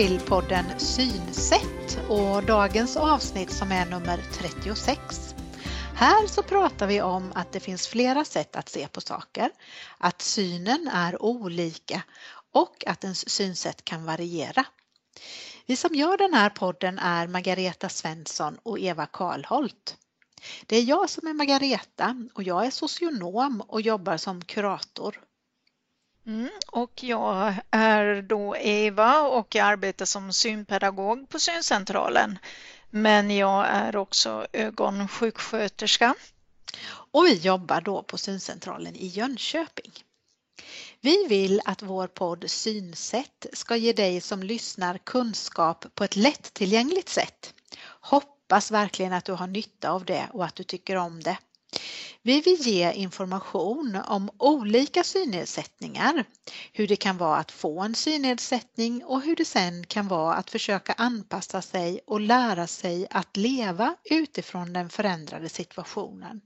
till podden Synsätt och dagens avsnitt som är nummer 36. Här så pratar vi om att det finns flera sätt att se på saker, att synen är olika och att ens synsätt kan variera. Vi som gör den här podden är Margareta Svensson och Eva Karlholt. Det är jag som är Margareta och jag är socionom och jobbar som kurator. Mm, och jag är då Eva och jag arbetar som synpedagog på syncentralen. Men jag är också ögonsjuksköterska. Och vi jobbar då på syncentralen i Jönköping. Vi vill att vår podd Synsätt ska ge dig som lyssnar kunskap på ett lättillgängligt sätt. Hoppas verkligen att du har nytta av det och att du tycker om det. Vi vill ge information om olika synnedsättningar, hur det kan vara att få en synnedsättning och hur det sen kan vara att försöka anpassa sig och lära sig att leva utifrån den förändrade situationen.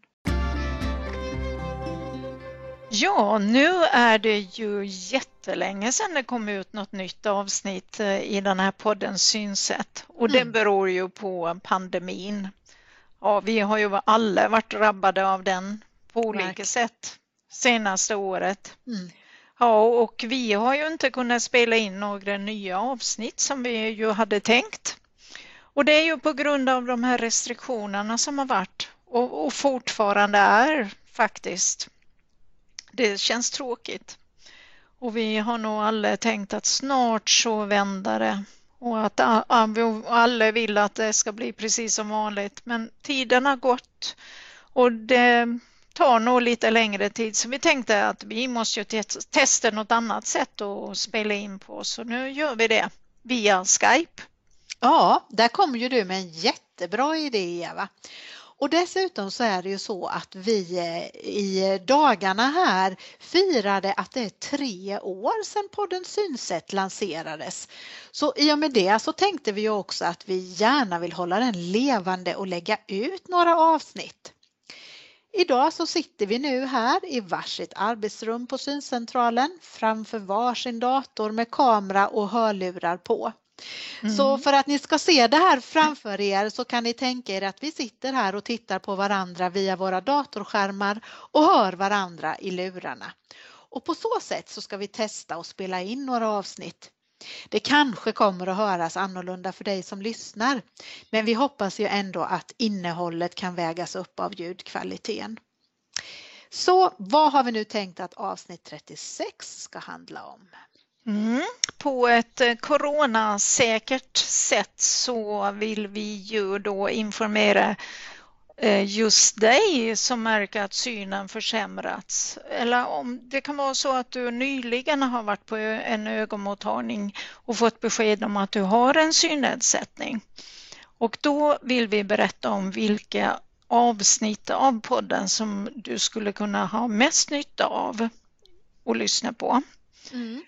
Ja, nu är det ju jättelänge sedan det kom ut något nytt avsnitt eh, i den här podden Synsätt och det mm. beror ju på pandemin. Ja, vi har ju alla varit drabbade av den på olika Verkligen. sätt senaste året. Mm. Ja, och vi har ju inte kunnat spela in några nya avsnitt som vi ju hade tänkt. Och det är ju på grund av de här restriktionerna som har varit och, och fortfarande är faktiskt. Det känns tråkigt. Och vi har nog alla tänkt att snart så vänder det och att alla vill att det ska bli precis som vanligt. Men tiden har gått och det tar nog lite längre tid så vi tänkte att vi måste ju testa något annat sätt att spela in på så nu gör vi det via Skype. Ja, där kom ju du med en jättebra idé Eva. Och dessutom så är det ju så att vi eh, i dagarna här firade att det är tre år sedan podden Synsätt lanserades. Så i och med det så tänkte vi ju också att vi gärna vill hålla den levande och lägga ut några avsnitt. Idag så sitter vi nu här i varsitt arbetsrum på syncentralen framför varsin dator med kamera och hörlurar på. Mm. Så för att ni ska se det här framför er så kan ni tänka er att vi sitter här och tittar på varandra via våra datorskärmar och hör varandra i lurarna. Och på så sätt så ska vi testa och spela in några avsnitt. Det kanske kommer att höras annorlunda för dig som lyssnar, men vi hoppas ju ändå att innehållet kan vägas upp av ljudkvaliteten. Så vad har vi nu tänkt att avsnitt 36 ska handla om? Mm. På ett eh, coronasäkert sätt så vill vi ju då informera eh, just dig som märker att synen försämrats. Eller om det kan vara så att du nyligen har varit på en ögonmottagning och fått besked om att du har en synnedsättning. Och då vill vi berätta om vilka avsnitt av podden som du skulle kunna ha mest nytta av att lyssna på. Mm.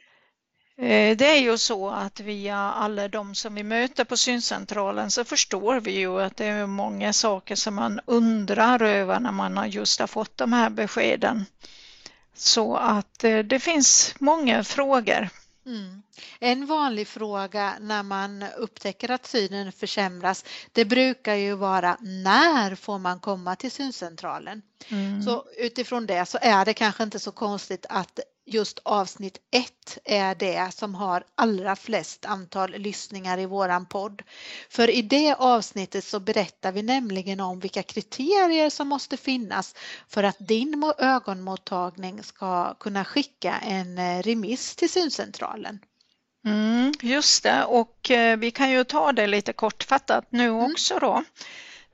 Eh, det är ju så att via alla de som vi möter på syncentralen så förstår vi ju att det är många saker som man undrar över när man just har fått de här beskeden. Så att eh, det finns många frågor. Mm. En vanlig fråga när man upptäcker att synen försämras det brukar ju vara när får man komma till syncentralen? Mm. Så utifrån det så är det kanske inte så konstigt att just avsnitt 1 är det som har allra flest antal lyssningar i våran podd. För i det avsnittet så berättar vi nämligen om vilka kriterier som måste finnas för att din ögonmottagning ska kunna skicka en eh, remiss till syncentralen. Mm, just det, och eh, vi kan ju ta det lite kortfattat nu mm. också då.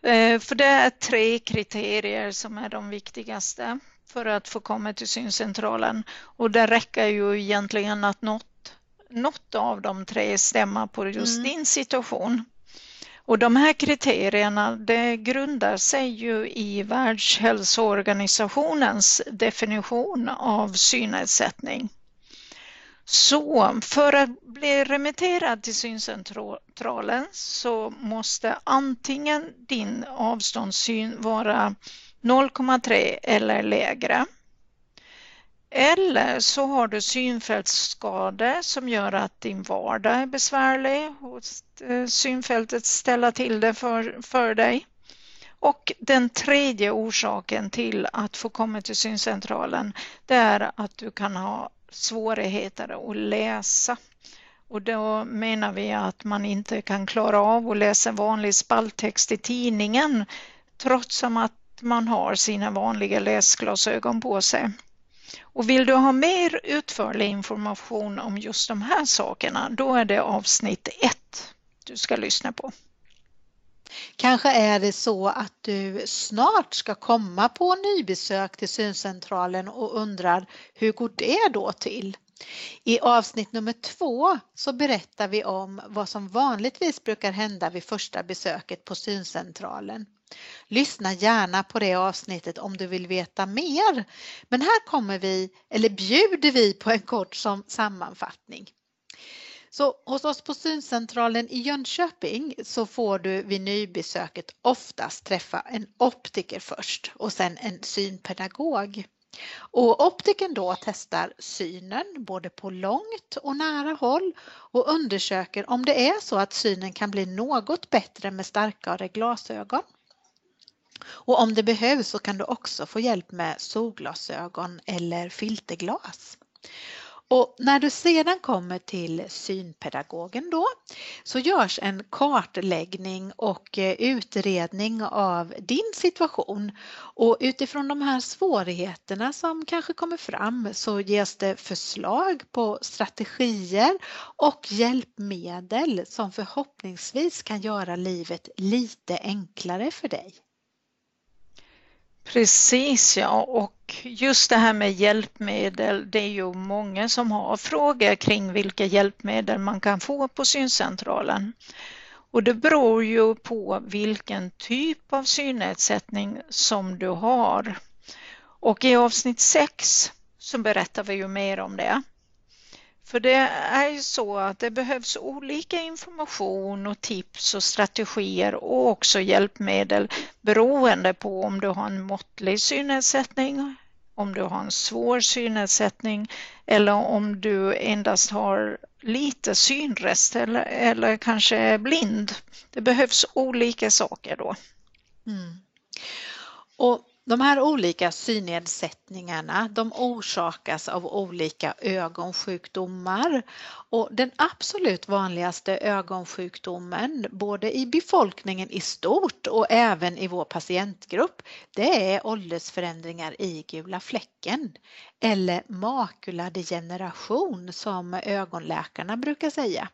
Eh, för det är tre kriterier som är de viktigaste för att få komma till syncentralen och det räcker ju egentligen att något, något av de tre stämmer på just mm. din situation. Och de här kriterierna det grundar sig ju i Världshälsoorganisationens definition av synnedsättning. Så för att bli remitterad till syncentralen så måste antingen din avståndssyn vara 0,3 eller lägre. Eller så har du synfältsskador som gör att din vardag är besvärlig och eh, synfältet ställer till det för, för dig. Och den tredje orsaken till att få komma till syncentralen det är att du kan ha svårigheter att läsa. Och då menar vi att man inte kan klara av att läsa vanlig spalttext i tidningen trots att man har sina vanliga läsglasögon på sig. Och vill du ha mer utförlig information om just de här sakerna, då är det avsnitt 1 du ska lyssna på. Kanske är det så att du snart ska komma på nybesök till syncentralen och undrar hur går det då till? I avsnitt nummer två så berättar vi om vad som vanligtvis brukar hända vid första besöket på syncentralen. Lyssna gärna på det avsnittet om du vill veta mer. Men här kommer vi, eller bjuder vi på en kort som sammanfattning. Så hos oss på syncentralen i Jönköping så får du vid nybesöket oftast träffa en optiker först och sen en synpedagog. Och optiken då testar synen både på långt och nära håll och undersöker om det är så att synen kan bli något bättre med starkare glasögon. Och om det behövs så kan du också få hjälp med solglasögon eller filterglas. Och när du sedan kommer till synpedagogen då så görs en kartläggning och eh, utredning av din situation och utifrån de här svårigheterna som kanske kommer fram så ges det förslag på strategier och hjälpmedel som förhoppningsvis kan göra livet lite enklare för dig. Precis ja, och just det här med hjälpmedel, det är ju många som har frågor kring vilka hjälpmedel man kan få på syncentralen. Och det beror ju på vilken typ av synnedsättning som du har. Och i avsnitt 6 så berättar vi ju mer om det. För det är ju så att det behövs olika information och tips och strategier och också hjälpmedel beroende på om du har en måttlig synnedsättning, om du har en svår synnedsättning eller om du endast har lite synrest eller, eller kanske är blind. Det behövs olika saker då. Mm. Och de här olika synnedsättningarna de orsakas av olika ögonsjukdomar och den absolut vanligaste ögonsjukdomen både i befolkningen i stort och även i vår patientgrupp det är åldersförändringar i gula fläcken eller makuladegeneration som ögonläkarna brukar säga.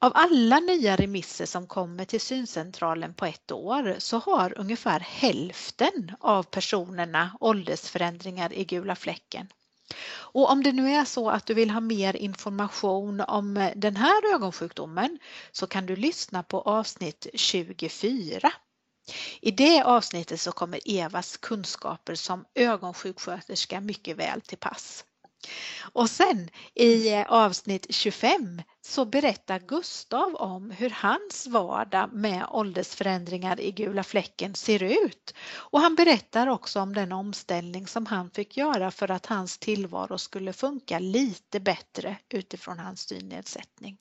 Av alla nya remisser som kommer till syncentralen på ett år så har ungefär hälften av personerna åldersförändringar i gula fläcken. Och om det nu är så att du vill ha mer information om den här ögonsjukdomen så kan du lyssna på avsnitt 24. I det avsnittet så kommer Evas kunskaper som ögonsjuksköterska mycket väl till pass. Och sen i eh, avsnitt 25 så berättar Gustav om hur hans vardag med åldersförändringar i gula fläcken ser ut. Och han berättar också om den omställning som han fick göra för att hans tillvaro skulle funka lite bättre utifrån hans synnedsättning.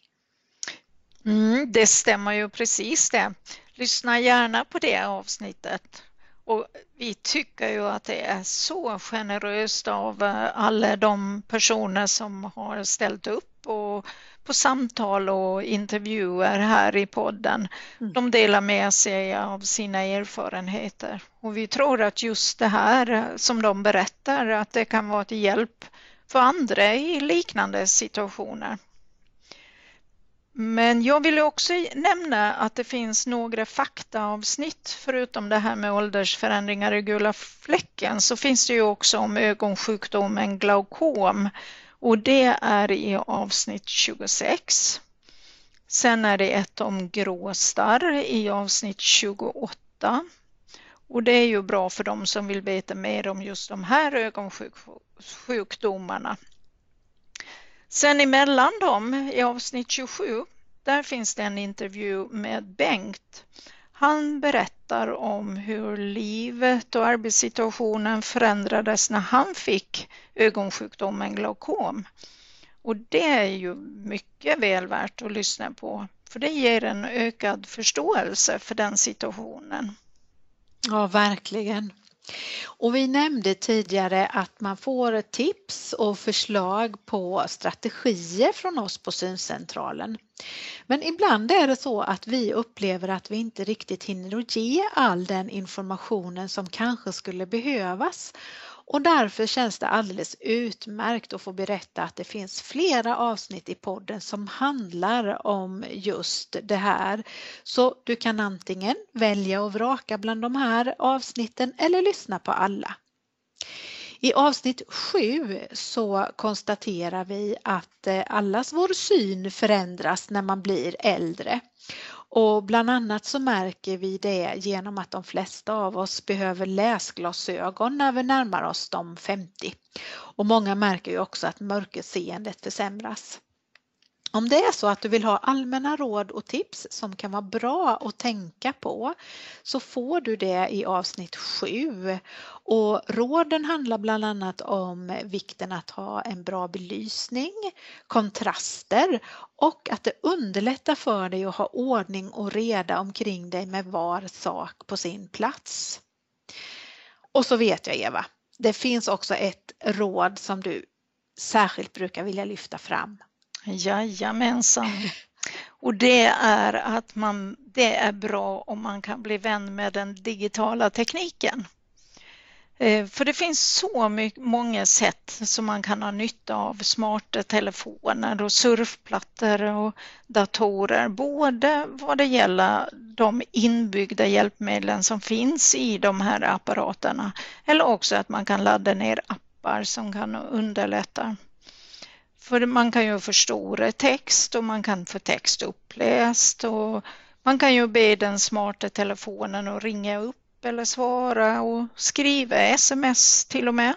Mm, det stämmer ju precis det. Lyssna gärna på det avsnittet. Och vi tycker ju att det är så generöst av eh, alla de personer som har ställt upp och på samtal och intervjuer här i podden. Mm. De delar med sig av sina erfarenheter och vi tror att just det här eh, som de berättar att det kan vara till hjälp för andra i liknande situationer. Men jag vill också nämna att det finns några faktaavsnitt förutom det här med åldersförändringar i gula fläcken så finns det ju också om ögonsjukdomen glaukom och det är i avsnitt 26. Sen är det ett om gråstarr i avsnitt 28 och det är ju bra för de som vill veta mer om just de här ögonsjukdomarna. Sen emellan dem i avsnitt 27, där finns det en intervju med Bengt. Han berättar om hur livet och arbetssituationen förändrades när han fick ögonsjukdomen glaukom. Och det är ju mycket väl värt att lyssna på för det ger en ökad förståelse för den situationen. Ja, verkligen. Och vi nämnde tidigare att man får tips och förslag på strategier från oss på syncentralen. Men ibland är det så att vi upplever att vi inte riktigt hinner att ge all den informationen som kanske skulle behövas och därför känns det alldeles utmärkt att få berätta att det finns flera avsnitt i podden som handlar om just det här. Så du kan antingen välja och vraka bland de här avsnitten eller lyssna på alla. I avsnitt 7 så konstaterar vi att eh, allas vår syn förändras när man blir äldre. Och bland annat så märker vi det genom att de flesta av oss behöver läsglasögon när vi närmar oss de 50. Och många märker ju också att mörkerseendet försämras. Om det är så att du vill ha allmänna råd och tips som kan vara bra att tänka på så får du det i avsnitt 7. Och råden handlar bland annat om vikten att ha en bra belysning, kontraster och att det underlättar för dig att ha ordning och reda omkring dig med var sak på sin plats. Och så vet jag Eva, det finns också ett råd som du särskilt brukar vilja lyfta fram Jajamensan. Och det är att man, det är bra om man kan bli vän med den digitala tekniken. Eh, för det finns så mycket, många sätt som man kan ha nytta av smarta telefoner och surfplattor och datorer. Både vad det gäller de inbyggda hjälpmedlen som finns i de här apparaterna eller också att man kan ladda ner appar som kan underlätta för man kan ju förstora text och man kan få text uppläst och man kan ju be den smarta telefonen att ringa upp eller svara och skriva sms till och med.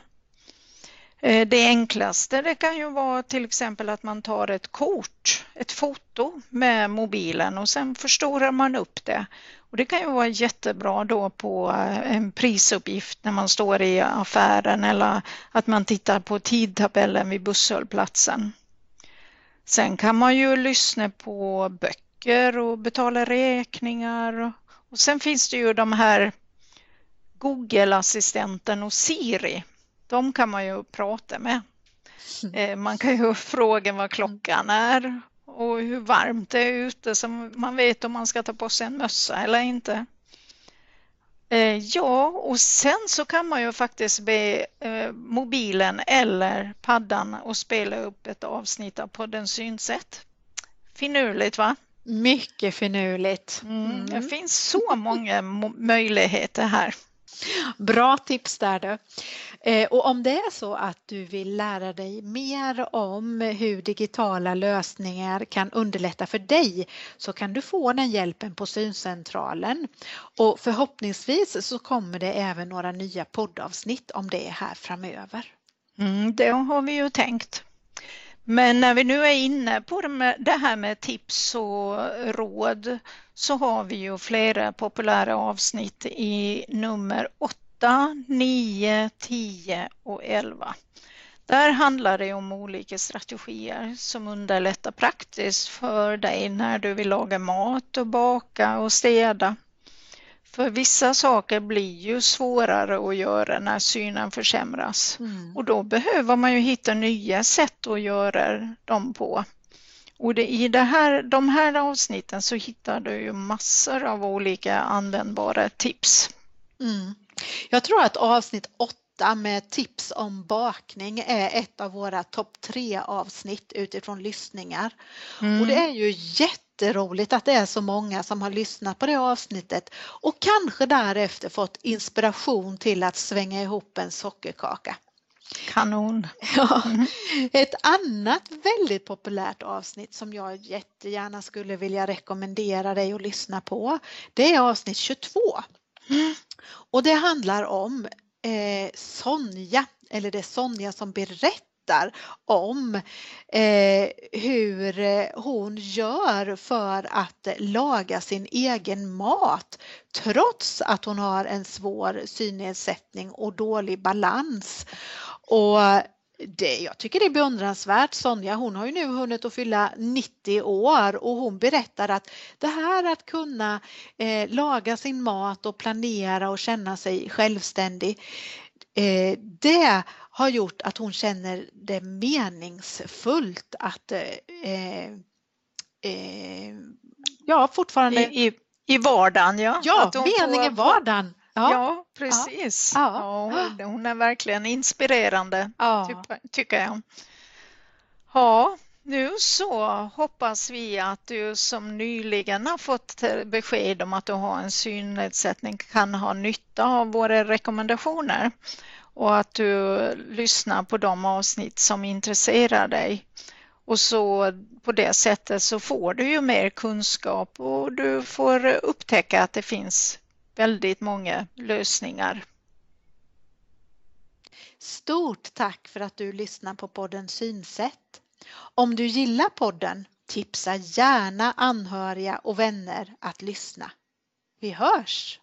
Eh, det enklaste det kan ju vara till exempel att man tar ett kort, ett foto med mobilen och sen förstorar man upp det. Och det kan ju vara jättebra då på eh, en prisuppgift när man står i affären eller att man tittar på tidtabellen vid busshållplatsen. Sen kan man ju lyssna på böcker och betala räkningar. Och sen finns det ju de här Google-assistenten och Siri de kan man ju prata med. Mm. Eh, man kan ju fråga vad klockan är och hur varmt det är ute så man vet om man ska ta på sig en mössa eller inte. Eh, ja, och sen så kan man ju faktiskt be eh, mobilen eller paddan att spela upp ett avsnitt av podden Synsätt. Finurligt va? Mycket finurligt. Mm. Det finns så många möjligheter här. Bra tips där du. Eh, och om det är så att du vill lära dig mer om hur digitala lösningar kan underlätta för dig så kan du få den hjälpen på syncentralen. Och förhoppningsvis så kommer det även några nya poddavsnitt om det här framöver. Mm, det har vi ju tänkt. Men när vi nu är inne på det här med tips och råd så har vi ju flera populära avsnitt i nummer 8, 9, 10 och 11. Där handlar det om olika strategier som underlättar praktiskt för dig när du vill laga mat och baka och städa. För vissa saker blir ju svårare att göra när synen försämras mm. och då behöver man ju hitta nya sätt att göra dem på. Och det, i det här, de här avsnitten så hittar du ju massor av olika användbara tips. Mm. Jag tror att avsnitt 8 med tips om bakning är ett av våra topp tre avsnitt utifrån lyssningar. Mm. Och det är ju jätte jätteroligt att det är så många som har lyssnat på det avsnittet och kanske därefter fått inspiration till att svänga ihop en sockerkaka. Kanon! Ja. Ett annat väldigt populärt avsnitt som jag jättegärna skulle vilja rekommendera dig att lyssna på det är avsnitt 22. Och det handlar om eh, Sonja, eller det är Sonja som berättar berättar om eh, hur eh, hon gör för att laga sin egen mat trots att hon har en svår synnedsättning och dålig balans. Och det, jag tycker det är beundransvärt. Sonja hon har ju nu hunnit att fylla 90 år och hon berättar att det här att kunna eh, laga sin mat och planera och känna sig självständig eh, det har gjort att hon känner det meningsfullt att eh, eh ja fortfarande I, i, i vardagen ja. Ja, mening i vardagen. Ja, ja precis. Ja. Ja. hon är verkligen inspirerande ja. tycker jag. Ja, nu så hoppas vi att du som nyligen har fått besked om att du har en synnedsättning kan ha nytta av våra rekommendationer och att du lyssnar på de avsnitt som intresserar dig. Och så på det sättet så får du ju mer kunskap och du får upptäcka att det finns väldigt många lösningar. Stort tack för att du lyssnar på podden Synsätt. Om du gillar podden, tipsa gärna anhöriga och vänner att lyssna. Vi hörs!